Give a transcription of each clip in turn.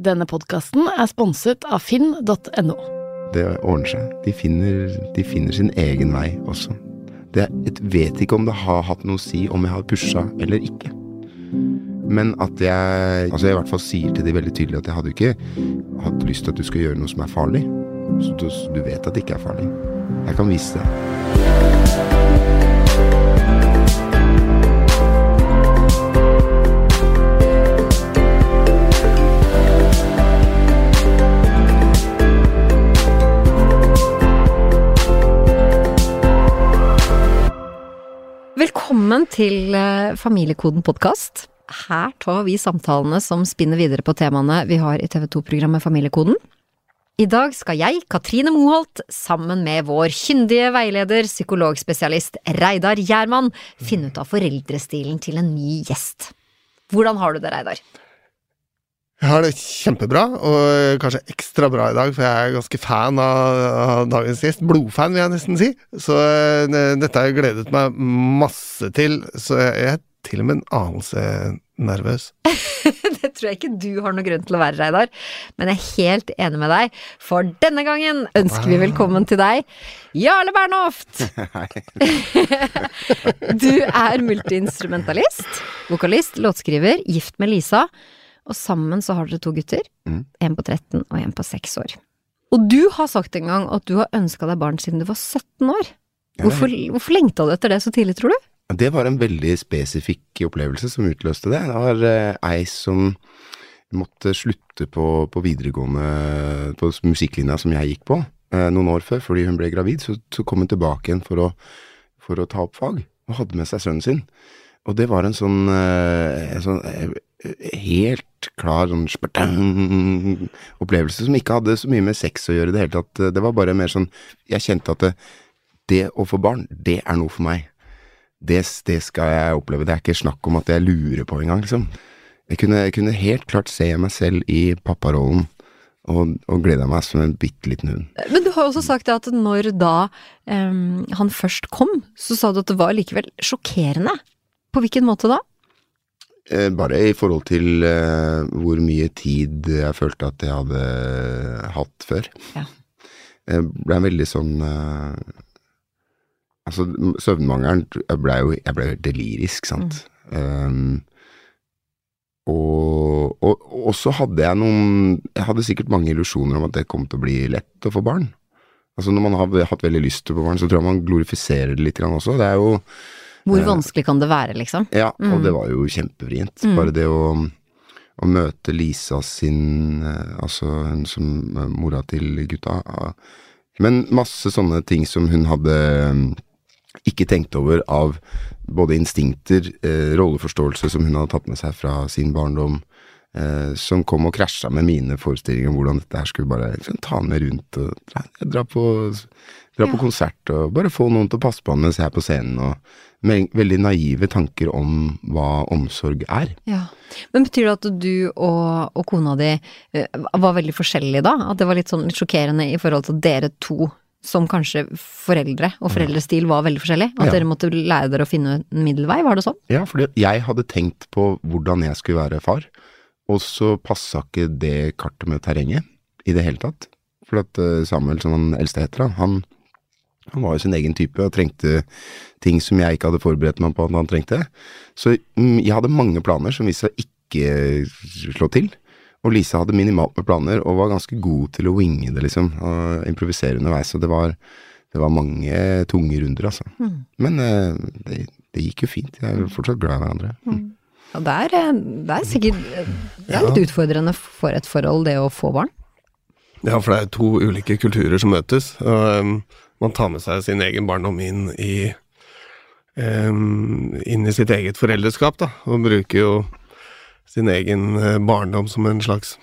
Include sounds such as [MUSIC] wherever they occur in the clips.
Denne podkasten er sponset av finn.no. Det ordner seg. De finner, de finner sin egen vei også. Det, jeg vet ikke om det har hatt noe å si om jeg har pusha eller ikke. Men at jeg Altså jeg i hvert fall sier til de veldig tydelig at jeg hadde ikke hatt lyst til at du skal gjøre noe som er farlig. Så du, du vet at det ikke er farlig. Jeg kan vise det. Velkommen til eh, Familiekoden podkast. Her tar vi samtalene som spinner videre på temaene vi har i TV 2-programmet Familiekoden. I dag skal jeg, Katrine Moholt, sammen med vår kyndige veileder, psykologspesialist Reidar Gjerman, finne ut av foreldrestilen til en ny gjest. Hvordan har du det, Reidar? Jeg har det kjempebra, og kanskje ekstra bra i dag, for jeg er ganske fan av, av dagens gjest. Blodfan, vil jeg nesten si. Så eh, dette har jeg gledet meg masse til, så jeg er til og med en anelse nervøs. [LAUGHS] det tror jeg ikke du har noe grunn til å være, Reidar, men jeg er helt enig med deg, for denne gangen ønsker vi velkommen til deg, Jarle Bernhoft! [LAUGHS] [LAUGHS] du er multiinstrumentalist, vokalist, låtskriver, gift med Lisa, og sammen så har dere to gutter, Mm. en på 13 og en på 6 år. Og du har sagt en gang at du har ønska deg barn siden du var 17 år. Hvorfor, hvorfor lengta du etter det så tidlig, tror du? Det var en veldig spesifikk opplevelse som utløste det. Det var eh, ei som måtte slutte på, på videregående, på musikklinja som jeg gikk på, eh, noen år før, fordi hun ble gravid. Så, så kom hun tilbake igjen for å, for å ta opp fag, og hadde med seg sønnen sin. Og det var en sånn, eh, sånn eh, helt klar sånn spartang, opplevelse som ikke hadde så mye med sex å gjøre i det hele tatt. Det var bare mer sånn Jeg kjente at det, det å få barn, det er noe for meg. Det, det skal jeg oppleve. Det er ikke snakk om at jeg lurer på engang, liksom. Jeg kunne, jeg kunne helt klart se meg selv i papparollen, og, og gleda meg som en bitte liten hund. Men du har også sagt at når da um, han først kom, så sa du at det var likevel sjokkerende. På hvilken måte da? Eh, bare i forhold til eh, hvor mye tid jeg følte at jeg hadde hatt før. Ja. Jeg ble veldig sånn eh, Altså, søvnmangelen Jeg ble jo jeg ble delirisk, sant. Um, og, og, og så hadde jeg noen Jeg hadde sikkert mange illusjoner om at det kom til å bli lett å få barn. Altså Når man har hatt veldig lyst til å få barn, så tror jeg man glorifiserer det litt også. Det er jo Hvor Eh, vanskelig kan det være, liksom? ja, Mm. og det var jo kjempevrient. Mm. Bare det å, å møte Lisa sin eh, Altså hun som eh, mora til gutta. Men masse sånne ting som hun hadde ikke tenkt over av både instinkter, eh, rolleforståelse som hun hadde tatt med seg fra sin barndom, eh, som kom og krasja med mine forestillinger om hvordan dette her skulle bare liksom, ta med rundt og dra, dra på Dra på Ja. konsert og bare få noen til å passe på han mens jeg er på scenen. og med veldig naive tanker om hva omsorg er. Ja. Men betyr det at du og, og kona di eh, var veldig forskjellige da? At det var litt sånn litt sjokkerende i forhold til dere to som kanskje foreldre og foreldrestil var veldig forskjellig? At Ja. dere måtte lære dere å finne en middelvei, var det sånn? Ja, for jeg hadde tenkt på hvordan jeg skulle være far, og så passa ikke det kartet med terrenget i det hele tatt. For at eh, Samuel, som han eldste heter, han, han var jo sin egen type og trengte ting som jeg ikke hadde forberedt meg på at han trengte. Så mm, jeg hadde mange planer som viste seg ikke slå til. Og Lisa hadde minimalt med planer og var ganske god til å winge det, liksom. Og improvisere underveis. Så det var, det var mange tunge runder, altså. Mm. Men eh, det, det gikk jo fint. Jeg er fortsatt glad i hverandre. Mm. Og det er, eh, det er sikkert eh, det er litt utfordrende for et forhold, det å få barn. Ja, for det er to ulike kulturer som møtes. Og um, man tar med seg sin egen barndom inn i um, inn i sitt eget foreldreskap, da. Og bruker jo sin egen eh, barndom som en slags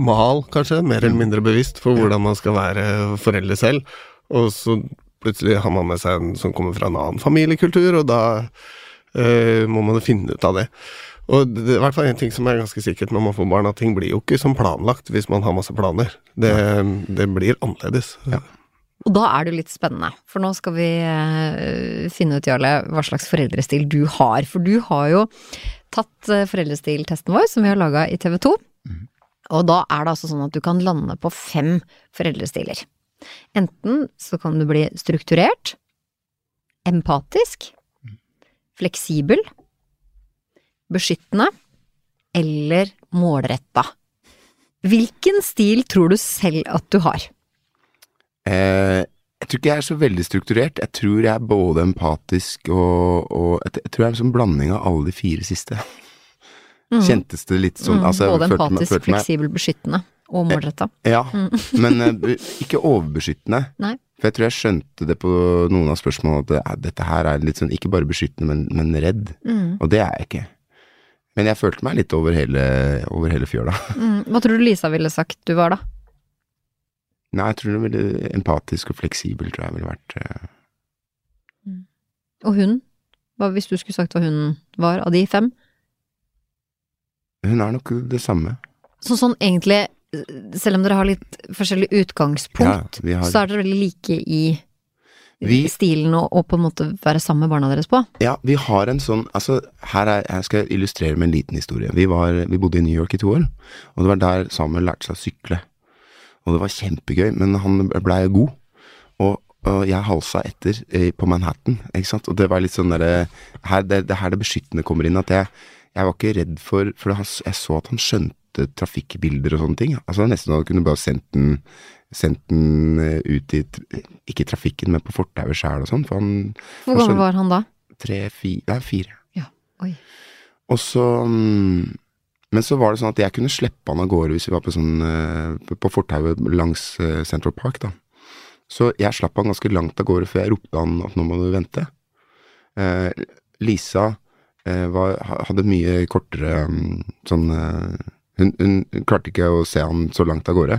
mal, kanskje, mer eller mindre bevisst, for hvordan man skal være foreldre selv. Og så plutselig har man med seg en som kommer fra en annen familiekultur, og da uh, må man finne ut av det. Og det er i hvert fall en ting som er ganske sikkert når man får barn, at ting blir jo ikke som planlagt hvis man har masse planer. Det, det blir annerledes. Og da er det jo litt spennende, for nå skal vi eh, finne ut, Jarle, hva slags foreldrestil du har. For du har jo tatt eh, foreldrestiltesten vår, som vi har laga i TV 2. Og da er det altså sånn at du kan lande på fem foreldrestiler. Enten så kan du bli strukturert, empatisk, fleksibel, beskyttende eller målretta. Hvilken stil tror du selv at du har? Eh, jeg tror ikke jeg er så veldig strukturert. Jeg tror jeg er både empatisk og, og jeg, jeg tror jeg er en sånn blanding av alle de fire siste. Kjentes det litt sånn Mm, altså, både empatisk, meg- fleksibel, beskyttende og målretta. Ja, [LAUGHS] men eh, ikke overbeskyttende. Nei. For jeg tror jeg skjønte det på noen av spørsmålene at det, er- dette her er litt sånn ikke bare beskyttende, men, men redd. Mm. Og det er jeg ikke. Men jeg følte meg litt over hele, over hele fjøla. Mm. Hva tror du Lisa ville sagt du var, da? Nei, jeg tror det er veldig empatisk og fleksibel, tror jeg ville vært eh, Og hun? Hva hvis du skulle sagt hva hun var av de fem? Hun er nok det samme. Så sånn egentlig, selv om dere har litt forskjellig utgangspunkt, Ja, har, så er dere veldig like i Vi- stilen og, og på en måte være sammen med barna deres på? ja, vi har en sånn Altså, her er, jeg skal illustrere med en liten historie. Vi, var, vi bodde i New York i to år, og det var der Samuel lærte seg å sykle. Og det var kjempegøy, men han blei god. Og, og jeg halsa etter eh, på Manhattan, ikke sant. Og det var litt sånn derre her, det, er her det beskyttende kommer inn. At jeg, jeg var ikke redd for For jeg så at han skjønte trafikkbilder og sånne ting. Altså Nesten hadde kunne bare sendt den Sendt den eh, ut i Ikke trafikken, men på fortauet sjæl og sånn. For han Hvor gammel var han da? tre, fire Nei, fire. Ja, oi. Og så mm, Men så var det sånn at jeg kunne slippe han av gårde hvis vi var på sånn eh, på- fortauet langs eh, Central Park, da. Så jeg slapp han ganske langt av gårde før jeg ropte han at nå må du vente. Eh, Lisa var, hadde mye kortere mm, sånn hun, hun klarte ikke å se han så langt av gårde.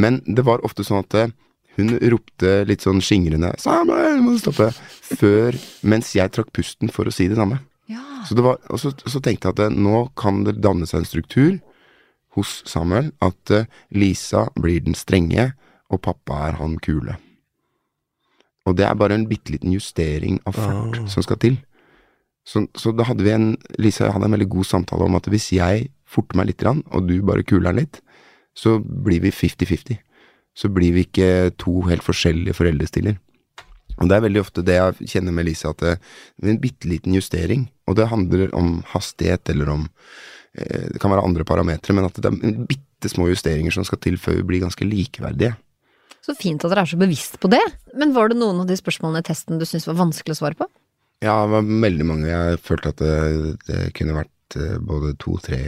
Men det var ofte sånn at hun ropte litt sånn skingrende 'Samuel, må du stoppe!' før Mens jeg trakk pusten for å si det samme. Så det var, så, så tenkte jeg at eh, nå kan det danne seg en struktur hos Samuel at eh, Lisa blir den strenge, og pappa er han kule. Og det er bare en bitte liten justering av fart oh. som skal til. Så, så da hadde vi en Lisa hadde en veldig god samtale om at hvis jeg forter meg litt, og du bare kuler den litt, så blir vi 50-50. Så blir vi ikke to helt forskjellige foreldrestiller. Og det er veldig ofte det jeg kjenner med Lisa, at det er en bitte liten justering, og det handler om hastighet eller om eh, Det kan være andre parametere, men at det er bitte små justeringer som skal til før vi blir ganske likeverdige. Så fint at dere er så bevisst på det. Men var det noen av de spørsmålene i testen du syntes var vanskelig å svare på? Ja, det var veldig mange jeg følte at det, det kunne vært eh, både to-tre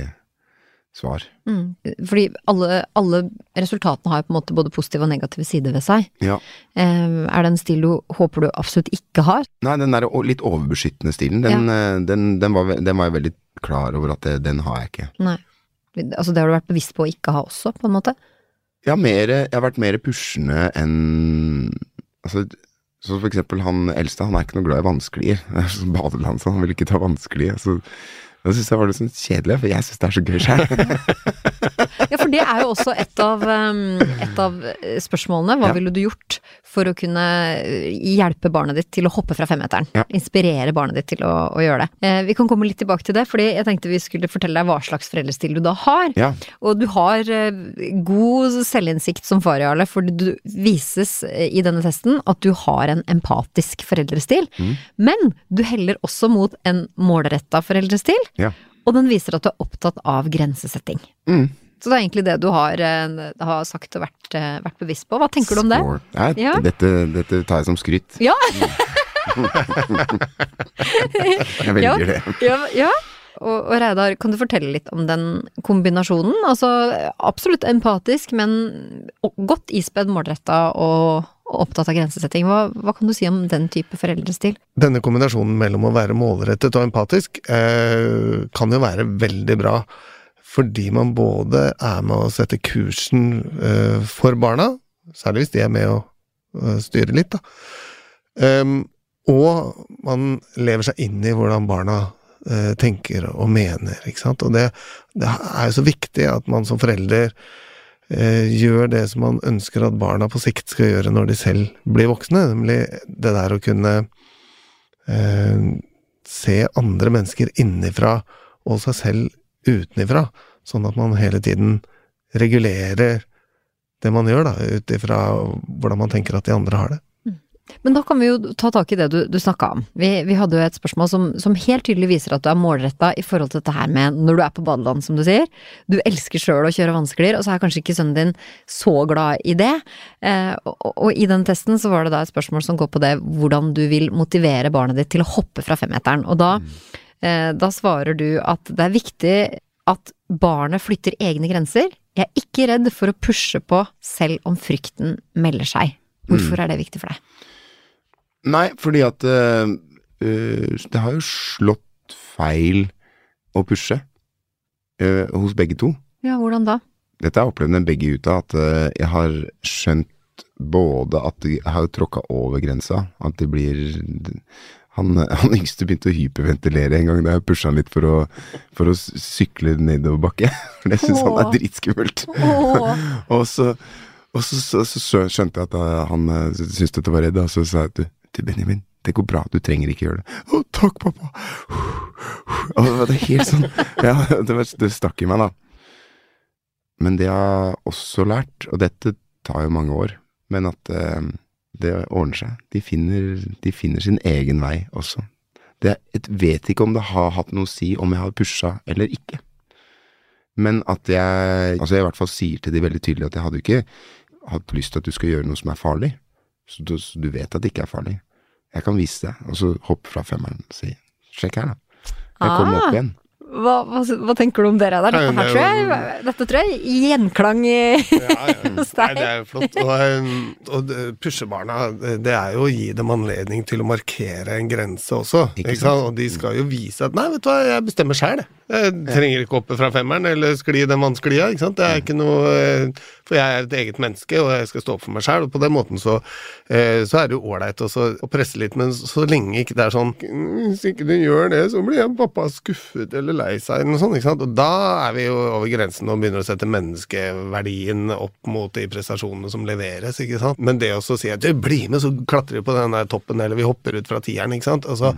svar. Mm. Fordi alle, alle resultatene har jo på en måte både positive og negative sider ved seg. Ja. Eh, er det en stil du håper du absolutt ikke har? Nei, den der litt overbeskyttende stilen, den, ja. den, den, var, den var jeg veldig klar over at det, den har jeg ikke. Nei. Altså det har du vært bevisst på å ikke ha også, på en måte? Har, mer, jeg har vært mer pushende enn Altså, så for eksempel han eldste, han er ikke noe glad i vanskelige. [LAUGHS] Badeland, så han vil ikke ta vanskelige. Så det syns jeg var litt sånn kjedelig, for jeg syns det er så gøy sjøl. [LAUGHS] Ja, for det er jo også et av, um, et av eh, spørsmålene. Hva Ja. ville du gjort for å kunne eh, hjelpe barnet ditt til å hoppe fra femmeteren? Ja. Inspirere barnet ditt til å, å gjøre det. Eh, vi kan komme litt tilbake til det, fordi jeg tenkte vi skulle fortelle deg hva slags foreldrestil du da har. Ja. Og du har eh, god selvinnsikt som far, Jarle, for du vises i denne testen at du har en empatisk foreldrestil. Mm. Men du heller også mot en målretta foreldrestil, Ja. og den viser at du er opptatt av grensesetting. Mm. Så det er egentlig det du har, eh, har sagt og vært, eh, vært bevisst på. Hva tenker du om det? Nei, Ja. dette, dette tar jeg som skryt. Ja, [LAUGHS] Jeg velger det. ja, ja. Og, og Reidar, kan du fortelle litt om den kombinasjonen? Altså absolutt empatisk, men godt ispedd, målretta og opptatt av grensesetting. Hva, hva kan du si om den type foreldrestil? Denne kombinasjonen mellom å være målrettet og empatisk eh, kan jo være veldig bra. Fordi man både er med å sette kursen eh, for barna, særlig hvis de er med å eh, styre litt, da. Um, og man lever seg inn i hvordan barna eh, tenker og mener, ikke sant. Og det, det er jo så viktig at man som forelder gjør det som man ønsker at barna på sikt skal gjøre når de selv blir voksne, nemlig det der å kunne eh, se andre mennesker innifra og seg selv utenifra, sånn at man hele tiden regulerer det man gjør, da, ut ifra hvordan man tenker at de andre har det. Men da kan vi jo ta tak i det du, du snakka om. Vi, vi hadde jo et spørsmål som, som helt tydelig viser at du er målretta i forhold til dette her med når du er på badeland, som du sier. Du elsker sjøl å kjøre vanskeligere, og så er kanskje ikke sønnen din så glad i det. Eh, og, og, i den testen så var det da et spørsmål som går på det hvordan du vil motivere barnet ditt til å hoppe fra femmeteren. Og da, eh, da svarer du at det er viktig at barnet flytter egne grenser. Jeg er ikke redd for å pushe på selv om frykten melder seg. Hvorfor er det viktig for deg? Nei, fordi at øh, det har jo slått feil å pushe øh, hos begge to. Ja, hvordan da? Dette har jeg opplevd med begge gutta, at øh, jeg har skjønt både at de har tråkka over grensa, at de blir han, han yngste begynte å hyperventilere en gang da jeg pusha han litt for å, for å sykle nedoverbakke. [LAUGHS] For det syns han er dritskummelt. [LAUGHS] Og så, og så, så, så, skjønte jeg at han syntes dette var redd, og så sa jeg at du, du Benjamin, det går bra, du trenger ikke gjøre det. Å, takk, pappa. Og det var helt sånn Ja, det, det stakk i meg, da. Men det jeg har også lært, og dette tar jo mange år, men at eh, det ordner seg. De finner, de finner sin egen vei også. Det, jeg vet ikke om det har hatt noe å si om jeg har pusha eller ikke. Men at jeg Altså, jeg i hvert fall sier til de veldig tydelig at jeg hadde ikke hatt lyst til at du skal gjøre noe som er farlig. Så du, så du vet at det ikke er farlig. Jeg kan vise deg, og så hoppe fra femmeren og si sjekk her, da. Jeg kommer Ah. opp igjen. Hva, hva, hva tenker du om dere der? Dette, her tror jeg, dette tror jeg gjenklang i Ja, ja. [LAUGHS] Hos Nei, deg. det er jo flott. Og, eh, og pushebarna, det er jo å gi dem anledning til å markere en grense også. Ikke Ikke sant? Og de skal jo vise at nei, vet du hva, jeg bestemmer sjæl, jeg. Jeg trenger ikke hoppe fra femmeren eller skli den vannsklia, ikke sant. Det er ikke noe eh, For jeg er et eget menneske, og jeg skal stå opp for meg sjæl, og på den måten så, eh, så er det jo ålreit å presse litt, men så lenge ikke det er sånn «Mm, Hvis ikke du gjør det, så blir jeg pappa skuffet eller lei seg, eller noe sånt, ikke sant. Og da er vi jo over grensen og begynner å sette menneskeverdien opp mot de prestasjonene som leveres, ikke sant. Men det å si at du, bli med, så klatrer vi på den der toppen, eller vi hopper ut fra tieren, ikke sant. Og så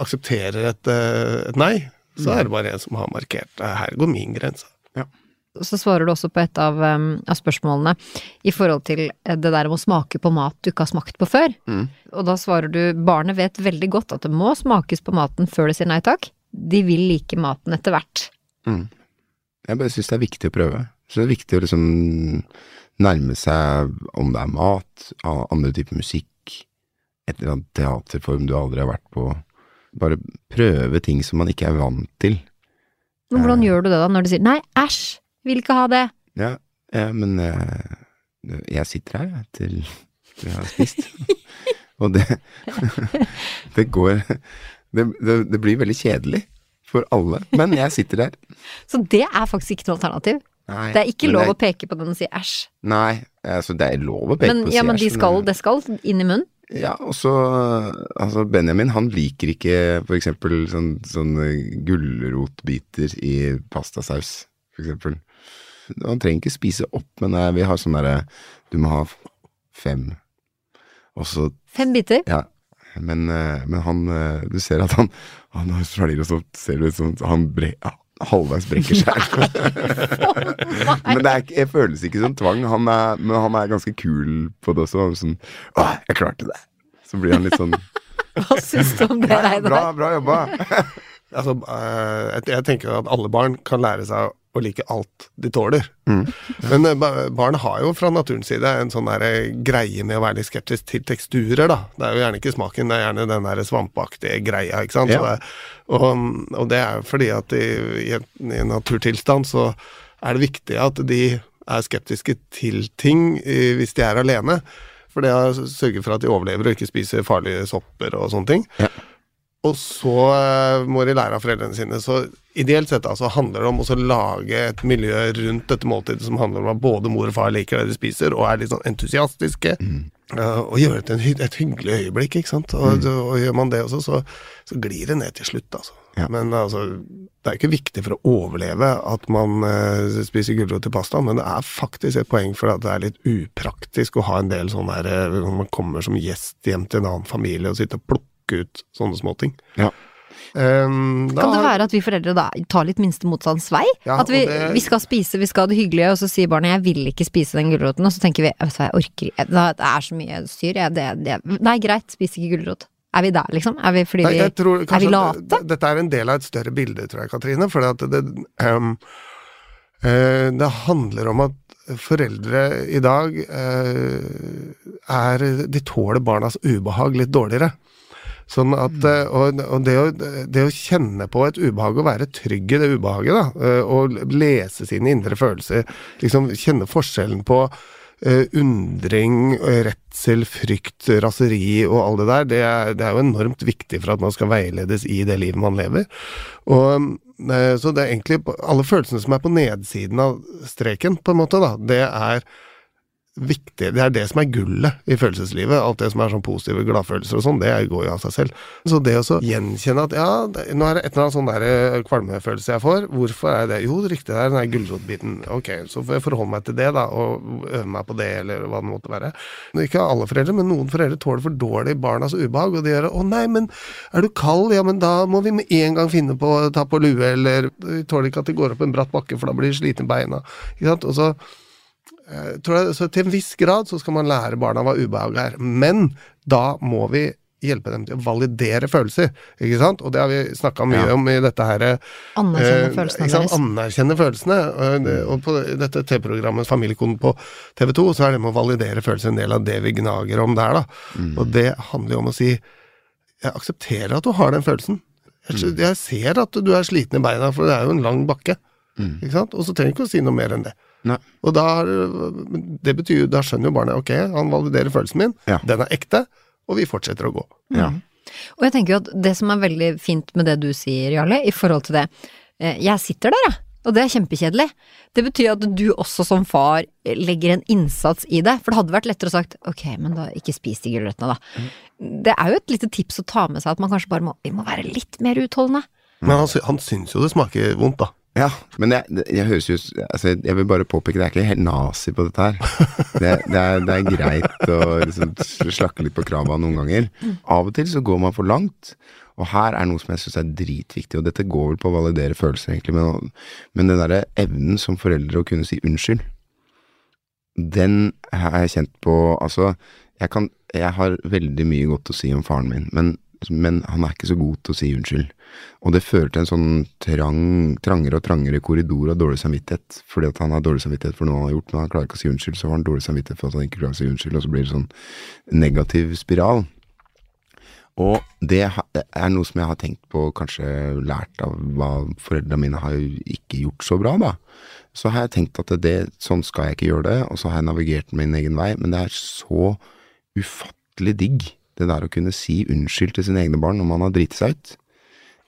aksepterer et, eh, et nei, så er det bare en som har markert her går min grense. Så svarer du også på et av, um, av spørsmålene i forhold til eh, det der med å smake på mat du ikke har smakt på før. Mm. Og da svarer du barnet vet veldig godt at det må smakes på maten før det sier nei takk. De vil like maten etter hvert. Mm. Jeg bare syns det er viktig å prøve. Så det er viktig å liksom nærme seg om det er mat, andre typer musikk, et eller annet teaterform du aldri har vært på. Bare prøve ting som man ikke er vant til. Men hvordan Eh. gjør du det da, når du sier nei, æsj, vil ikke ha det? Ja, eh, men eh, jeg sitter her jeg, til jeg har spist. [LAUGHS] Og det [LAUGHS] Det går det, det, det blir veldig kjedelig for alle, men jeg sitter der. [LAUGHS] Så det er faktisk ikke noe alternativ. Nei, Det er ikke lov lov å peke på den og si æsj. Nei, altså det er lov å peke Men, på ja, men de skal, men, det skal inn i munnen. Ja, og så Altså, Benjamin han liker ikke eksempel sånn, sånne gulrotbiter i pastasaus, for eksempel. Han trenger ikke spise opp, men eh, vi har sånn derre Du må ha fem. Og så Fem biter. Ja. Men, eh, men han eh, Du ser at han Han har svelger, og så ser det ut som han bre, ja, halvveis brekker seg. [LAUGHS] men det er, ikke- jeg føles ikke som tvang. Han er, men han er ganske kul på det også. Han er Sånn Å, jeg klarte det. Så blir han litt sånn [LAUGHS] Hva syns du om det, Reidar? Bra, bra jobba. [LAUGHS] Altså, eh, jeg- jeg tenker at alle barn kan lære seg å like alt de tåler. Mm. Men eh, barn har jo fra naturens side en sånn der eh, greie med å være litt skeptisk til teksturer, da. Det er jo gjerne ikke smaken, det er gjerne den der svampeaktige greia, ikke sant. Så Ja. det, og, og det er fordi at i, i, en, i en naturtilstand så er det viktig at de er skeptiske til ting eh, hvis de er alene. For det sørger for at de overlever og ikke spiser farlige sopper og sånne ting. Ja. Og så eh, må de lære av foreldrene sine. Så ideelt sett altså handler det om å lage et miljø rundt dette måltidet som handler om at både mor og far liker det de spiser, og er litt sånn entusiastiske. eh, og gjøre det til et hyggelig øyeblikk, ikke sant. Og, og gjør man det også, så, så glir det ned til slutt, altså. Ja. Men altså, det er ikke viktig for å overleve at man uh, spiser gulrot til pasta, men det er faktisk et poeng for at det er litt upraktisk å ha en del sånn der Når man kommer som gjest hjem til en annen familie og sitter og plukke ut sånne småting. Ja. Um, da Kan det være at vi foreldre da tar litt minste motstands vei? Ja, at vi, det- vi skal spise, vi skal ha det hyggelige, og så sier barnet 'jeg vil ikke spise den gulroten', og så tenker vi 'vet du hva, jeg orker ikke, det er så mye styr', jeg, det, det, nei greit, spis ikke gulrot. Er vi der, liksom? Er vi fordi Nei, vi tror Er vi late? Dette er en del av et større bilde, tror jeg, Katrine. For det, det, ehm, eh, det handler om at foreldre i dag eh, er De tåler barnas ubehag litt dårligere. Sånn at, eh, og, og det, å, det å kjenne på et ubehag og være trygg i det ubehaget, da, eh, og lese sine indre følelser, liksom kjenne forskjellen på Uh, undring, redsel, frykt, raseri og alt det der, det er, det er jo enormt viktig for at man skal veiledes i det livet man lever. Og uh, Så det er egentlig alle følelsene som er på nedsiden av streken, på en måte, da, det er viktig. Det er det som er gullet i følelseslivet. Alt det som er sånn positive gladfølelser og sånn, det går jo av seg selv. Så det å gjenkjenne at ja, det, nå er det et eller annet sånn der eh, kvalmefølelse jeg får, hvorfor er det Jo, riktig, det er den der gulrotbiten. Ok, så får jeg forholde meg til det, da, og øve meg på det, eller hva det måtte være. Ikke alle foreldre, men noen foreldre tåler for dårlig barnas ubehag, og de gjør 'Å nei, men er du kald? Ja, men da må vi med en gang finne på å ta på lue', eller 'Vi tåler ikke at de går opp en bratt bakke, for da blir de slitne beina'. Ikke sant? Og så jeg, så til en viss grad så skal man lære barna hva ubehag er. Men da må vi hjelpe dem til å validere følelser, ikke sant? Og det har vi snakka mye Ja. om i dette her Anerkjenne anerkjenner følelsene ikke sant? deres? Anerkjenne følelsene. Og, på dette TV-programmet Familiekoden på TV 2, så er det med å validere følelser en del av det vi gnager om der, da. Og det handler jo om å si Jeg aksepterer at du har den følelsen. Jeg, jeg ser at du er sliten i beina, for det er jo en lang bakke. Ikke sant? Og så trenger du ikke å si noe mer enn det. Nei. Og da, det betyr, da skjønner jo barnet ok, han validerer følelsen min, Ja. den er ekte, og vi fortsetter å gå. Ja. Og jeg tenker jo at det som er veldig fint med det du sier, Jarle, i forhold til det eh, Jeg sitter der, jeg. Og det er kjempekjedelig. Det betyr at du også som far legger en innsats i det. For det hadde vært lettere å sagt ok, men da ikke spis de gulrøttene, da. Det er jo et lite tips å ta med seg at man kanskje bare må, vi må være litt mer utholdende. Men han, han syns jo det smaker vondt, da. Ja, men jeg, jeg høres jo altså, Jeg vil bare påpeke, det er ikke helt nazi på dette her. Det, det, er, det er greit å liksom slakke litt på krava noen ganger. Av og til så går man for langt. Og her er noe som jeg syns er dritviktig, og dette går vel på å validere følelser, egentlig, men, men den derre evnen som foreldre å kunne si unnskyld, den har jeg kjent på Altså, jeg kan Jeg har veldig mye godt å si om faren min, men, men han er ikke så god til å si unnskyld. Og det fører til en sånn trang, trangere og trangere korridor av dårlig samvittighet, fordi at han har dårlig samvittighet for noe han har gjort, men han klarer ikke å si unnskyld, så har han dårlig samvittighet for at han ikke klarer å si unnskyld, og så blir det sånn negativ spiral. Og det er noe som jeg har tenkt på, kanskje lært av hva foreldrene mine har ikke gjort så bra, da. Så har jeg tenkt at det, sånn skal jeg ikke gjøre det, og så har jeg navigert min egen vei, men det er så ufattelig digg, det der å kunne si unnskyld til sine egne barn når man har driti seg ut.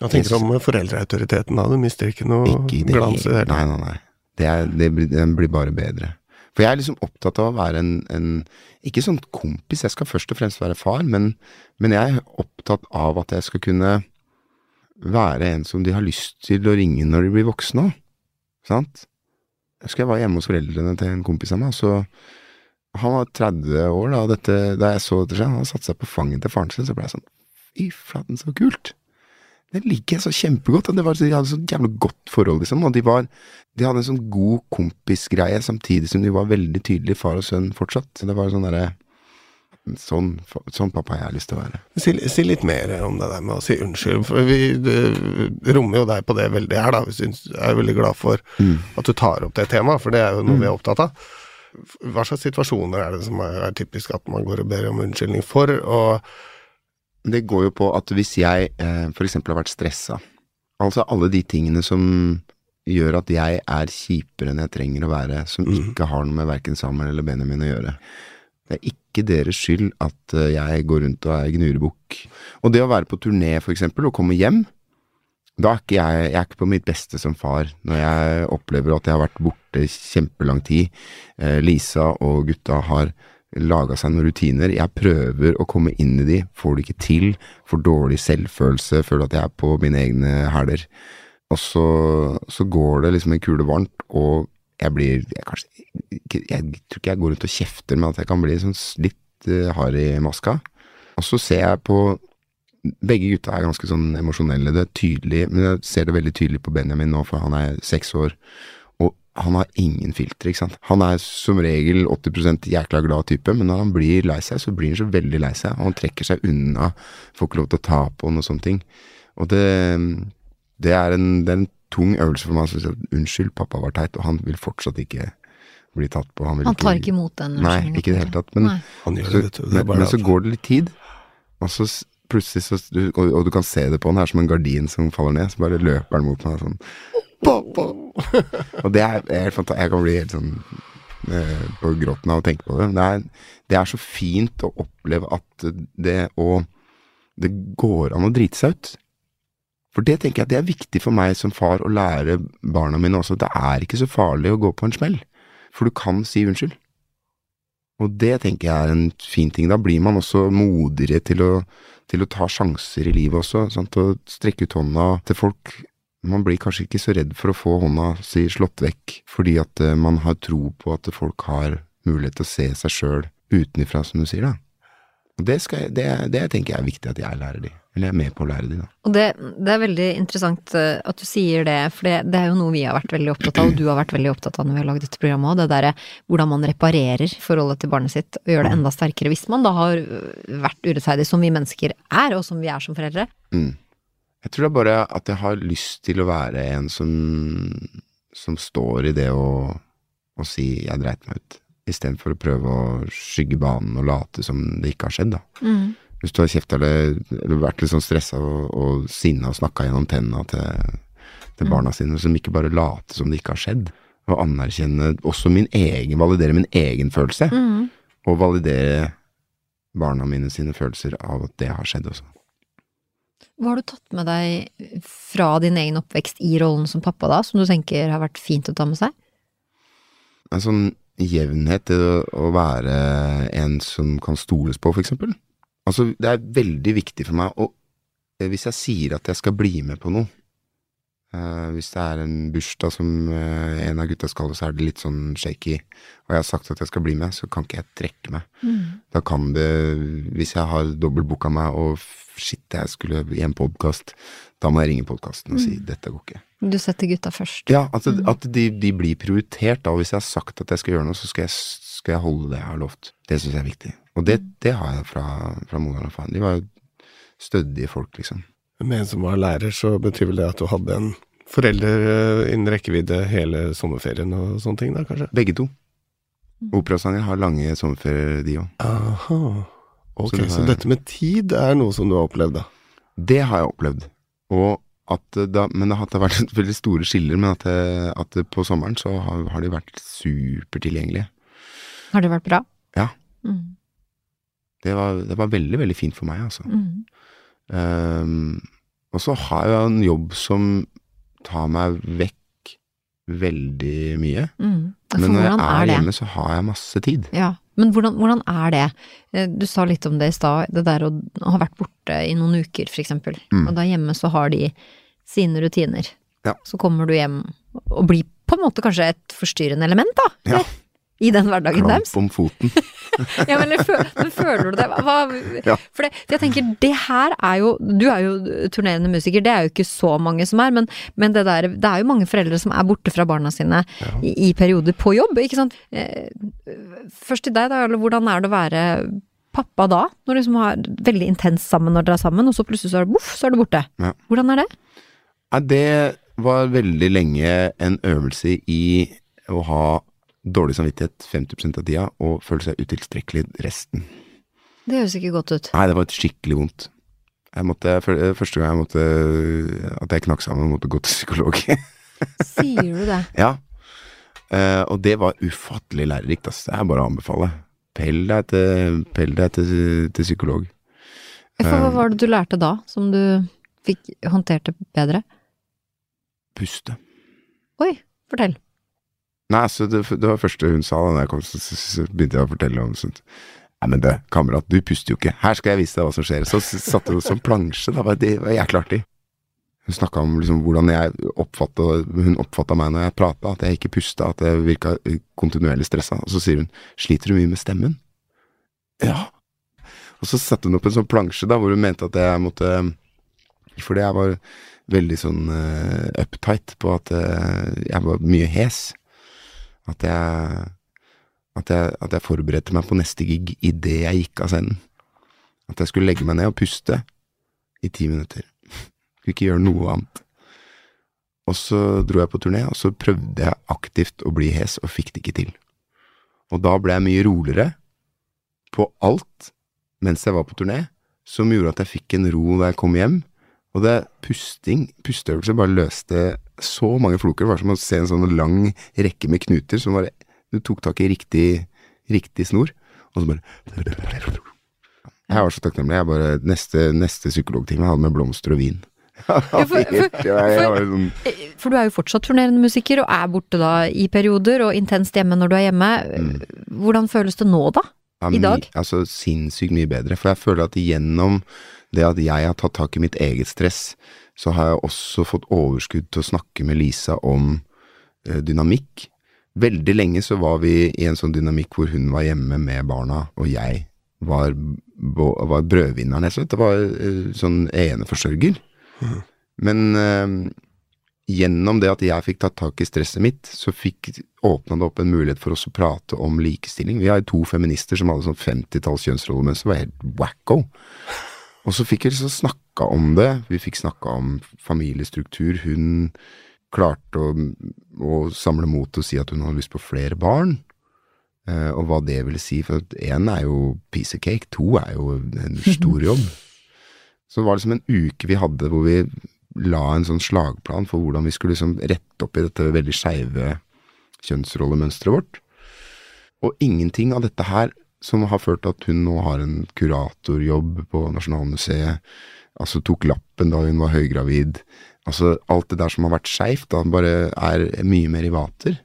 Hva tenker du om foreldreautoriteten da? Du mister ikke noe Ikke det glans i det hele Nei, nei, nei. Det, er, det blir, den blir bare bedre. For jeg er liksom opptatt av å være en, en Ikke sånn kompis, jeg skal først og fremst være far, men, men jeg er opptatt av at jeg skal kunne være en som de har lyst til å ringe når de blir voksne òg. Sant? Jeg husker jeg var hjemme hos foreldrene til en kompis av meg, så han var 30 år da, dette, da jeg så dette skje, han hadde satt seg på fanget til faren sin, så ble jeg sånn Fy flaten, så kult! Det liker jeg så kjempegodt. det var, De hadde så jævlig godt forhold, liksom. Og de, var, de hadde en sånn god kompisgreie, samtidig som de var veldig tydelige far og sønn fortsatt. Så Det var sånn derre sånn, sånn pappa jeg har lyst til å være. Si, si litt mer om det der med å si unnskyld, for vi rommer jo deg på det veldig her, da. Vi synes, er veldig glad for at du tar opp det temaet, for det er jo noe vi er opptatt av. Hva slags situasjoner er det som er, er typisk at man går og ber om unnskyldning for? Og Det går jo på at hvis jeg eh, eksempel har vært stressa, altså alle de tingene som gjør at jeg er kjipere enn jeg trenger å være, som ikke har noe med verken Samuel eller Benjamin å gjøre. Det er ikke deres skyld at eh, jeg går rundt og er gnurebukk. Og det å være på turné, for eksempel, og komme hjem, da er ikke jeg, jeg er ikke på mitt beste som far når jeg opplever at jeg har vært borte kjempelang tid. Eh, Lisa og gutta har laga seg noen rutiner. Jeg prøver å komme inn i de, får det ikke til. Får dårlig selvfølelse, føler at jeg er på mine egne hæler. Og så, så går det liksom en kule varmt, og jeg blir jeg, kanskje, jeg, jeg tror ikke jeg går rundt og kjefter, men at jeg kan bli sånn litt uh, hard i maska. Og så ser jeg på begge gutta er ganske sånn emosjonelle. Det er tydelig, men jeg ser det veldig tydelig på Benjamin nå, for han er seks år. Han har ingen filter, ikke sant. Han er som regel 80% jækla glad type, men når han blir lei seg, så blir han så veldig lei seg. Og han trekker seg unna, får ikke lov til å ta på han og sånne ting. Og det, det, er, en, det er en tung øvelse for meg å si at unnskyld, pappa var teit, og han vil fortsatt ikke bli tatt på. Han, vil Han tar ikke imot den Nei, ikke i det hele tatt. Men, Han gjør så, det. Det men, men så går det litt tid, og så plutselig så du, og, og du kan se det på han, det er som en gardin som faller ned. Så bare løper han mot meg sånn! [LAUGHS] og det er, helt fantastisk. Jeg kan bli helt sånn eh, på gråten av å tenke på det. Det er, det er så fint å oppleve at det å Det går an å drite seg ut. For det tenker jeg det er viktig for meg som far å lære barna mine også. Det er ikke så farlig å gå på en smell. For du kan si unnskyld. Og det tenker jeg er en fin ting. Da blir man også modigere til å, til å ta sjanser i livet også. Sant? Og strekke ut hånda til folk. Man blir kanskje ikke så redd for å få hånda si slått vekk, fordi at eh, man har tro på at folk har mulighet til å se seg sjøl utenifra, som du sier, da. Og det, skal jeg, det, det tenker jeg er viktig at jeg lærer de. Eller jeg er med på å lære de, da. Og det, det er veldig interessant eh, at du sier det, for det, er jo noe vi har vært veldig opptatt av, og du har vært veldig opptatt av når vi har lagd dette programmet òg, det derre hvordan man reparerer forholdet til barnet sitt og gjør det enda sterkere hvis man da har vært urettferdig, som vi mennesker er, og som vi er som foreldre. Mm. Jeg tror det er bare at jeg har lyst til å være en som, som står i det å, å si 'jeg dreit meg ut', istedenfor å prøve å skygge banen og late som det ikke har skjedd, da. Mm. Hvis du har kjefta eller, eller vært litt sånn stressa og, og sinna og snakka gjennom tenna til, til barna sine, som ikke bare late som det ikke har skjedd, og anerkjenne også min egen, validere min egen følelse, Mm. og validere barna mine sine følelser av at det har skjedd også. Hva har du tatt med deg fra din egen oppvekst i rollen som pappa da, som du tenker har vært fint å ta med seg? En sånn jevnhet å, å være en som kan stoles på, for eksempel. Altså, det er veldig viktig for meg å eh, Hvis jeg sier at jeg skal bli med på noe eh, Hvis det er en bursdag som uh, en av gutta skal, så er det litt sånn shaky, og jeg har sagt at jeg skal bli med, så kan ikke jeg trekke meg. Da kan det Hvis jeg har dobbeltbooka meg og shit, jeg skulle i en podkast, da må jeg ringe podkasten og si dette går ikke. Du setter gutta først. Ja, altså, at de, de blir prioritert da. og Hvis jeg har sagt at jeg skal gjøre noe, så skal jeg, skal jeg holde det jeg har lovt. Det syns jeg er viktig. Og det, det har jeg fra, fra moderen og faren. De var jo stødige folk, liksom. Med en som var lærer, så betyr vel det at du hadde en forelder eh, innen rekkevidde hele sommerferien og sånne ting, da, kanskje? Begge to. Operasanger har lange sommerferier, de òg. Aha. Ok, Så det så, dette med tid er noe som du har opplevd, da? Det har jeg opplevd. Og at da, men det har vært [LAUGHS] veldig store skiller, men at, det, at det på sommeren så har, har de vært supertilgjengelige. Har det vært bra? Ja. Mm. Det var, det var veldig, veldig fint for meg, altså. Mm. Ehm, og så har jeg en jobb som tar meg vekk veldig mye. Mm. Men når jeg er er hjemme, så har jeg masse tid. Ja, men hvordan, hvordan er det? Eh, Du sa litt om det i stad, det der å ha vært borte i noen uker, for eksempel. Mm. Og da hjemme så har de sine rutiner. Ja. Så kommer du hjem og blir på en måte kanskje et forstyrrende element, da. Ja. I den hverdagen deres. Klamp om foten. [LAUGHS] Ja, men, men føler du det? Hva, Ja. For det, jeg tenker, det her er jo Du er jo turnerende musiker, det er jo ikke så mange som er, men, men det der Det er jo mange foreldre som er borte fra barna sine i, i perioder på jobb, ikke sant. Eh, først til deg, da, eller hvordan er det å være pappa da? Når du liksom har veldig intenst sammen når dere er sammen, og så plutselig så er det boff, så er du borte. Ja. Hvordan er det? Ja, det var veldig lenge en øvelse i å ha dårlig samvittighet 50 av tida, og føle seg utilstrekkelig resten. Det høres ikke godt ut. Nei, det var skikkelig vondt. Jeg måtte, Første gang jeg måtte At jeg knakk sammen, måtte gå til psykolog. [LAUGHS] Sier du det? ja. Uh, og det var ufattelig lærerikt, ass. Det er bare å anbefale. Pell deg til, pell deg til, til psykolog. For hva var det du lærte da, som du fikk håndtert bedre? Puste. Oi, fortell. Nei, så det, det var første hun sa da jeg kom, så, så, så begynte jeg å fortelle om sånt. Nei, men det, kamerat, du puster jo ikke. Her skal jeg vise deg hva som skjer. Så satte hun som plansje, da. Det var jækla artig. Hun snakka om liksom hvordan jeg oppfatta Hun oppfatta meg når jeg prata, at jeg ikke pusta, at jeg virka kontinuerlig stressa. Og så sier hun 'sliter du mye med stemmen'? Ja. Og så satte hun opp en sånn plansje da, hvor hun mente at jeg måtte Fordi jeg var veldig sånn uh, uptight på at uh, jeg var mye hes. At jeg, at jeg At jeg forberedte meg på neste gig idet jeg gikk av scenen. At jeg skulle legge meg ned og puste i ti minutter. [LAUGHS] Skulle ikke gjøre noe annet. Og så dro jeg på turné, og så prøvde jeg aktivt å bli hes, og fikk det ikke til. Og da ble jeg mye roligere på alt mens jeg var på turné, som gjorde at jeg fikk en ro da jeg kom hjem. Og det pusting, pusteøvelser, bare løste så mange floker. Det var som å se en sånn lang rekke med knuter som bare Du tok tak i riktig, riktig snor, og så bare Jeg var så takknemlig. Jeg bare Neste, neste psykologtime hadde med blomster og vin. [LAUGHS] for- for- [LAUGHS] for, sånn For du er jo fortsatt turnerende musiker, og er borte da i perioder, og intenst hjemme når du er hjemme. Hvordan føles det nå, da? Ja, i dag? Altså sinnssykt mye bedre. For jeg føler at gjennom det at jeg har tatt tak i mitt eget stress, så har jeg også fått overskudd til å snakke med Lisa om eh, dynamikk. Veldig lenge så var vi i en sånn dynamikk hvor hun var hjemme med barna, og jeg var, var brødvinneren, jeg Det var eh, sånn eneforsørger. Men øh, gjennom det at jeg fikk tatt tak i stresset mitt, så fikk åpna det opp en mulighet for oss å prate om likestilling. Vi har to feminister som hadde sånn 50-talls kjønnsrollemønster, det var helt wacko. Og så fikk vi liksom snakka om det. Vi fikk snakka om familiestruktur. Hun klarte å, å samle mot til å si at hun hadde lyst på flere barn. Eh, og hva det ville si. For én er jo piece of cake, to er jo en stor jobb. [LAUGHS] Så det var liksom en uke vi hadde hvor vi la en sånn slagplan for hvordan vi skulle liksom rette opp i dette veldig skeive kjønnsrollemønsteret vårt. Og ingenting av dette her som har ført til at hun nå har en kuratorjobb på Nasjonalmuseet, altså tok lappen da hun var høygravid, altså alt det der som har vært skeivt, da bare er mye mer i vater.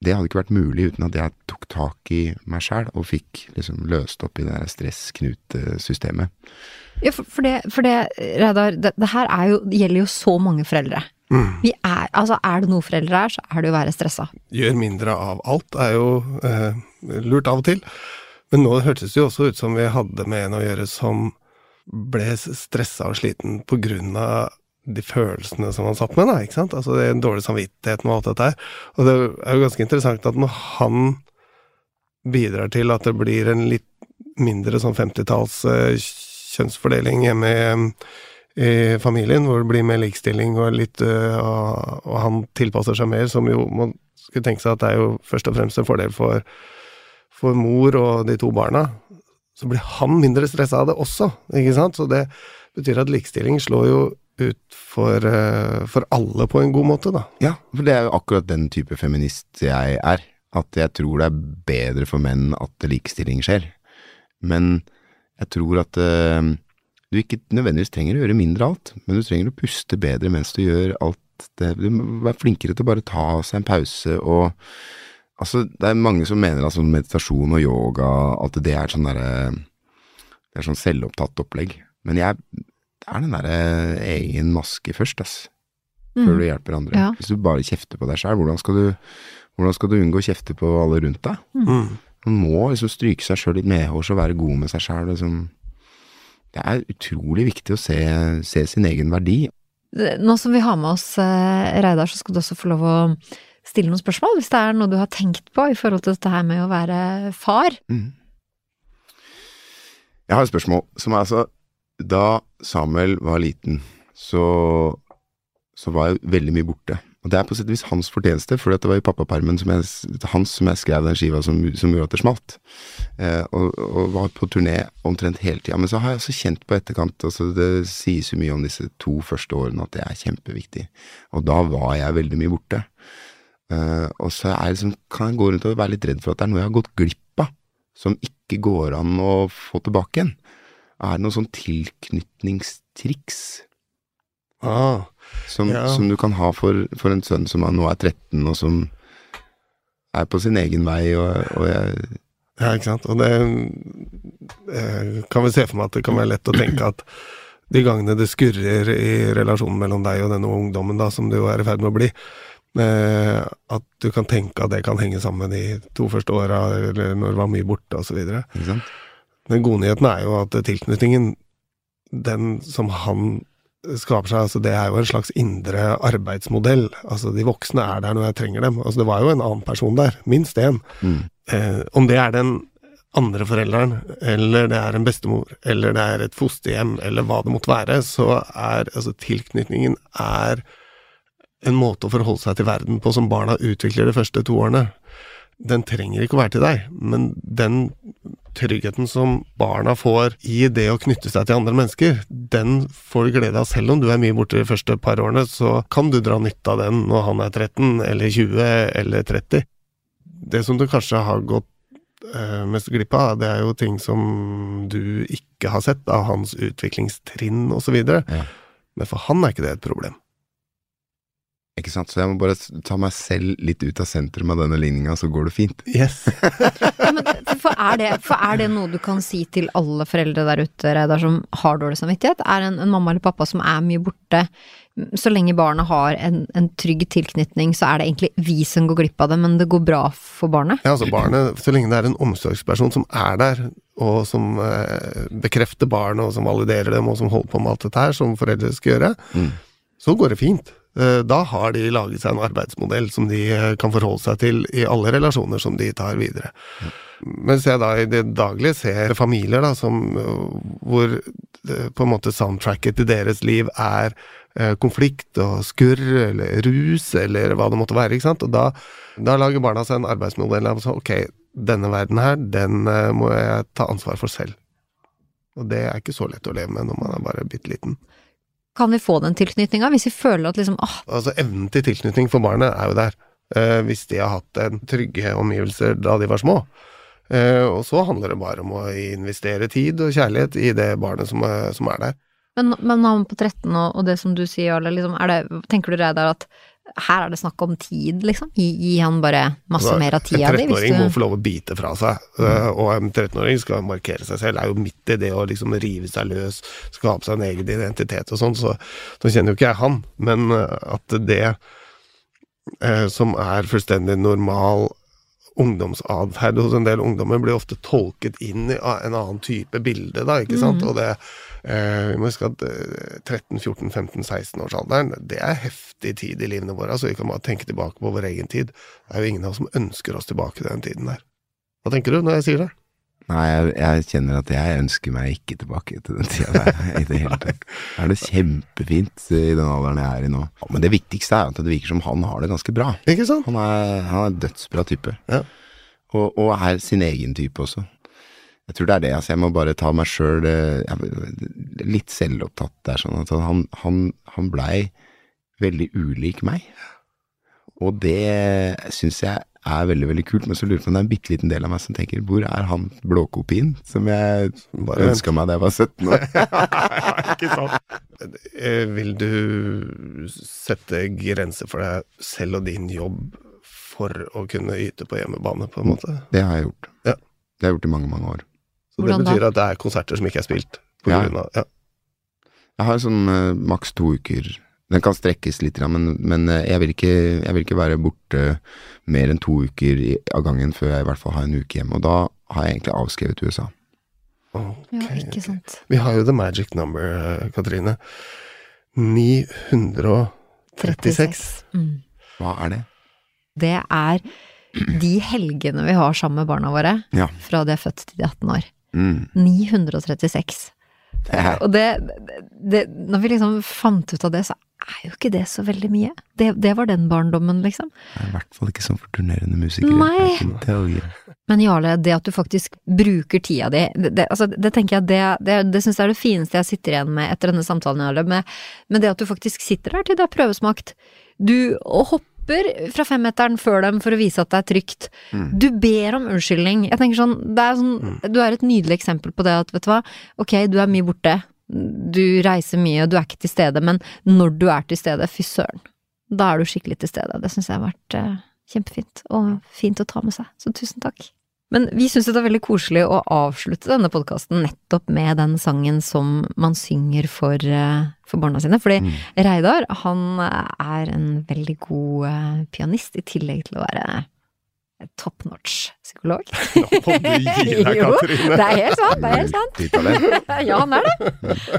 Det hadde ikke vært mulig uten at jeg tok tak i meg sjæl og fikk liksom løst opp i det stressknutesystemet. Ja, for, for, det, for det, Reidar, det, det her er jo, gjelder jo så mange foreldre. Vi er, altså er det noe foreldre er, så er det å være stressa. Gjør mindre av alt er jo eh, lurt av og til. Men nå hørtes det jo også ut som vi hadde med en å gjøre som ble stressa og sliten på grunn av de følelsene som han satt med, da, ikke sant? Altså den dårlige samvittigheten og alt dette her. Og det er jo ganske interessant at når han bidrar til at det blir en litt mindre sånn 50-talls eh, kjønnsfordeling hjemme i, i familien, hvor det blir mer likestilling og litt eh, og, og han tilpasser seg mer, som jo man skulle tenke seg at det er jo først og fremst en fordel for, for mor og de to barna. Så blir han mindre stressa av det også, ikke sant? Så det betyr at likestilling slår jo ut for, eh, for alle på en god måte, da. Ja, for det er jo akkurat den type feminist jeg er. At jeg tror det er bedre for menn at likestilling skjer. Men jeg tror at eh, du ikke nødvendigvis trenger å gjøre mindre av alt, men du trenger å puste bedre mens du gjør alt det. Du må være flinkere til å bare ta seg en pause og Altså, det er mange som mener at sånn meditasjon og yoga, at det er sånn derre Det er sånn selvopptatt opplegg. Men jeg det er den derre egen maske først, ass. Før du hjelper andre. Ja. Hvis du bare kjefter på deg sjøl, hvordan, hvordan skal du unngå å kjefte på alle rundt deg? Mm. Man må liksom stryke seg sjøl litt medhårs og være god med seg sjæl. Liksom. Det er utrolig viktig å se, se sin egen verdi. Nå som vi har med oss eh, Reidar, så skal du også få lov å stille noen spørsmål, hvis det er noe du har tenkt på i forhold til dette her med å være far. Jeg har et spørsmål som er altså Da Samuel var liten, så, så var jeg veldig mye borte. Og det er på sett og vis hans fortjeneste, for det var i pappapermen som jeg, hans som jeg skrev den skiva som, som gjorde at det smalt. Eh, og, og var på turné omtrent hele tida. Men så har jeg også kjent på etterkant altså Det sies jo mye om disse to første årene at det er kjempeviktig. Og da var jeg veldig mye borte. Eh, og så liksom, kan jeg gå rundt og være litt redd for at det er noe jeg har gått glipp av, som ikke går an å få tilbake igjen. Er det noen sånn tilknytningstriks Ah, som, Ja. som du kan ha for, for en sønn som nå er 13, og som er på sin egen vei, og, og jeg ja, ikke sant. Og det eh, kan vi se for meg at det kan være lett å tenke at de gangene det skurrer i relasjonen mellom deg og denne ungdommen, da, som du jo er i ferd med å bli, eh, at du kan tenke at det kan henge sammen de to første åra, eller når det var mye borte, osv. Den gode nyheten er jo at tilknytningen, den som han skaper seg, altså det er jo en slags indre arbeidsmodell. Altså de voksne er der når jeg trenger dem. Altså det var jo en annen person der, minst én. Mm. Eh, om det er den andre forelderen, eller det er en bestemor, eller det er et fosterhjem, eller hva det måtte være, så er altså tilknytningen er en måte å forholde seg til verden på som barna utvikler de første to årene. Den trenger ikke å være til deg, men den tryggheten som barna får i det å knytte seg til andre mennesker, den får du glede av selv om du er mye borte de første par årene, så kan du dra nytte av den når han er 13 eller 20 eller 30. Det som du kanskje har gått eh, mest glipp av, det er jo ting som du ikke har sett av hans utviklingstrinn osv. Ja. Men for han er ikke det et problem. Ikke sant? Så jeg må bare ta meg selv litt ut av sentrum av denne ligninga, så går det fint. Yes. [LAUGHS] Ja, men for, er det, for er det noe du kan si til alle foreldre der ute, Reidar, som har dårlig samvittighet? Er en, en mamma eller pappa som er mye borte, så lenge barnet har en, en trygg tilknytning, så er det egentlig vi som går glipp av det, men det går bra for barnet? Ja, altså barnet, så lenge det er en omsorgsperson som er der, og som eh, bekrefter barnet, og som validerer dem, og som holder på med alt dette her, som foreldre skal gjøre, Mm. så går det fint. Eh, Da har de laget seg en arbeidsmodell som de eh, kan forholde seg til i alle relasjoner som de tar videre. Mens jeg da i det daglige ser familier da, som, øh, hvor eh, på en måte soundtracket til deres liv er eh, konflikt og skurr eller rus eller hva det måtte være, ikke sant. Og da, da lager barna seg en arbeidsmodell av ok, denne verden her, den eh, må jeg ta ansvar for selv. Og det er ikke så lett å leve med når man er bare bitte liten. Kan vi få den tilknytninga hvis vi føler at liksom åh, Altså evnen til tilknytning for barnet er jo der, eh, hvis de har hatt en trygge omgivelser da de var små. Eh, og så handler det bare om å investere tid og kjærlighet i det barnet som er, som er der. Men, men han på 13 og, og det som du sier, Jarle, liksom, er det, tenker du Reidar at her er det snakk om tid, liksom? Gi, gi han bare masse Altså, mer av tida di? En 13-åring du- må få lov å bite fra seg, eh, og en 13-åring skal markere seg selv. Er jo midt i det å liksom rive seg løs, skape seg en egen identitet og sånn, så, nå kjenner jo ikke jeg han, men eh, at det eh, som er fullstendig normal ungdomsatferd hos en del ungdommer, blir ofte tolket inn i en annen type bilde, da, ikke sant. Og det Vi må huske at eh, 13-14-15-16-årsalderen, det er heftig tid i livene våre. Altså, vi kan bare tenke tilbake på vår egen tid. Det er jo ingen av oss som ønsker oss tilbake til den tiden der. Hva tenker du når jeg sier det? Nei, jeg, jeg kjenner at jeg ønsker meg ikke tilbake til den tida der [LAUGHS] i det hele tatt. Det er det kjempefint i den alderen jeg er i nå. Men det viktigste er at det virker som han har det ganske bra. Ikke sant? Han er, han er en dødsbra type. Ja. Og, og er sin egen type også. Jeg tror det er det. altså Jeg må bare ta meg sjøl litt selvopptatt der. sånn at Han, han, han blei veldig ulik meg. Og det syns jeg er veldig veldig kult, men så lurer jeg på om det er en bitte liten del av meg som tenker hvor er han blåkopien som jeg Bare ønska meg da jeg var 17 år? [LAUGHS] ikke sant? Eh, Vil du sette grenser for deg selv og din jobb for å kunne yte på hjemmebane, på en måte? Det har jeg gjort. Ja. Det har jeg gjort i mange, mange år. Så Hvordan det da? betyr at det er konserter som ikke er spilt? På Ja. grunn av, ja. Jeg har sånn uh, maks to uker. Den kan strekkes litt, men, men eh, jeg, vil ikke, jeg vil ikke være borte mer enn to uker i, av gangen før jeg i hvert fall har en uke hjemme. Og da har jeg egentlig avskrevet USA. Okay, Ja, ikke sant. Vi har jo the magic number, eh, Katrine. 936. Mm. Hva er det? Det er de helgene vi har sammen med barna våre Ja. fra de er født til de er 18 år. Mm. 936. Det er, Og det, det Når vi liksom fant ut av det, så er jo ikke det så veldig mye. Det, det var den barndommen, liksom. jeg er i hvert fall ikke sånn for turnerende musiker. Nei. Men Jarle, det at du faktisk bruker tida di, det, det, altså, det tenker jeg det, det, det syns jeg er det fineste jeg sitter igjen med etter denne samtalen, Jarle. Med, med det at du faktisk sitter der til det er prøvesmakt. Du hopper fra femmeteren før dem for å vise at det er trygt. Mm. Du ber om unnskyldning. Jeg tenker sånn, det er sånn Du er et nydelig eksempel på det at, vet du hva, ok, du er mye borte. Du reiser mye, og du er ikke til stede, men når du er til stede, fy søren. Da er du skikkelig til stede. Det syns jeg har vært eh, kjempefint, og fint å ta med seg. Så tusen takk. Men vi syns det er veldig koselig å avslutte denne podkasten nettopp med den sangen som man synger for, eh, for barna sine. Fordi Mm. Reidar, han er en veldig god eh, pianist, i tillegg til å være top notch psykolog. Må du gi deg, Katrine. det er helt sant, det er helt sant. [LAUGHS] Ja, han er det.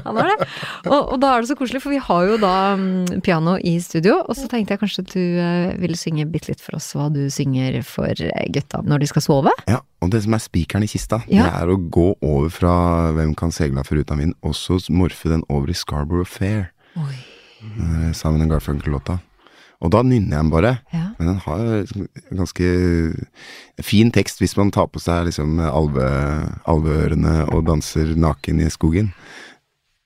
Han er det. Og, og da er det så koselig, for vi har jo da mm, piano i studio, og så tenkte jeg kanskje du eh, ville synge bitte litt for oss hva du synger for eh, gutta når de skal sove? Ja, og det som er spikeren i kista, Ja. det er å gå over fra Hvem kan seile for ruta min, og så morfe den over i Scarborough Fair, Oi. eh, sammen med Garfunkel-låta. Og da nynner jeg den bare. Ja. Men den har liksom ganske fin tekst hvis man tar på seg liksom alve, alveørene og danser naken i skogen.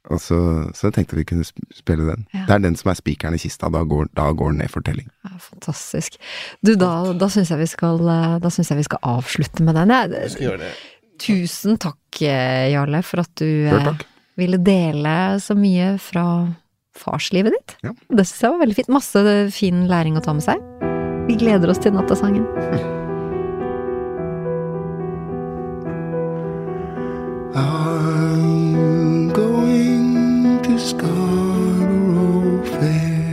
Og så, så jeg tenkte vi kunne spille den. Ja. Det er den som er spikeren i kista. Da går, da går den ned fortelling. Ja, fantastisk. Du, da, da syns jeg, eh, jeg vi skal avslutte med den. Jeg Jeg, skal gjøre det. tusen takk, eh, Jarle, for at du Sjøl eh, ville dele så mye fra farslivet ditt. Ja. Det syns jeg var veldig fint. Masse fin læring å ta med seg. Vi gleder oss til nattasangen. [LAUGHS] I'm going to Scarborough Fair.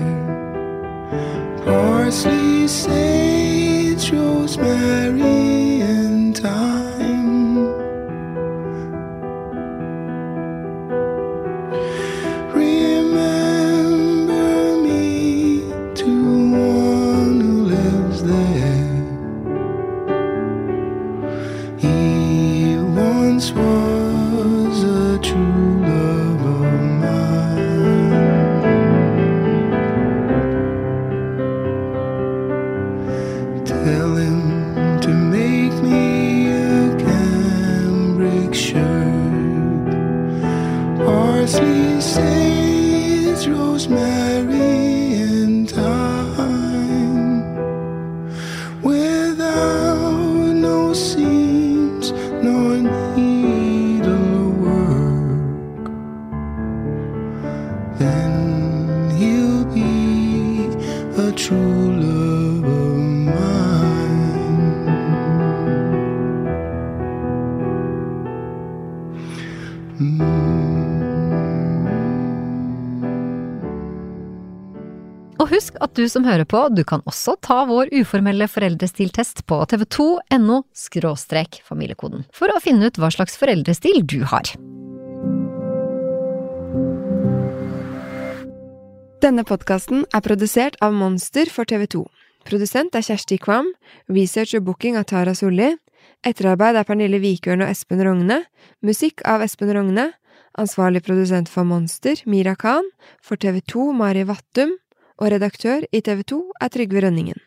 Parsley, sage, rosemary, parsley, sage, rosemary, at du som hører på, du kan også ta vår uformelle foreldrestiltest på tv2.no skråstrek familiekoden, for å finne ut hva slags foreldrestil du har. Denne podkasten er produsert av Monster for TV 2. Produsent er Kjersti Kvam. Research og booking av Tara Solli. Etterarbeid er Pernille Vikørn og Espen Rogne. Musikk av Espen Rogne. Ansvarlig produsent for Monster, Mira Khan. For TV 2, Mari Vattum. Og redaktør i TV 2 er Trygve Rønningen.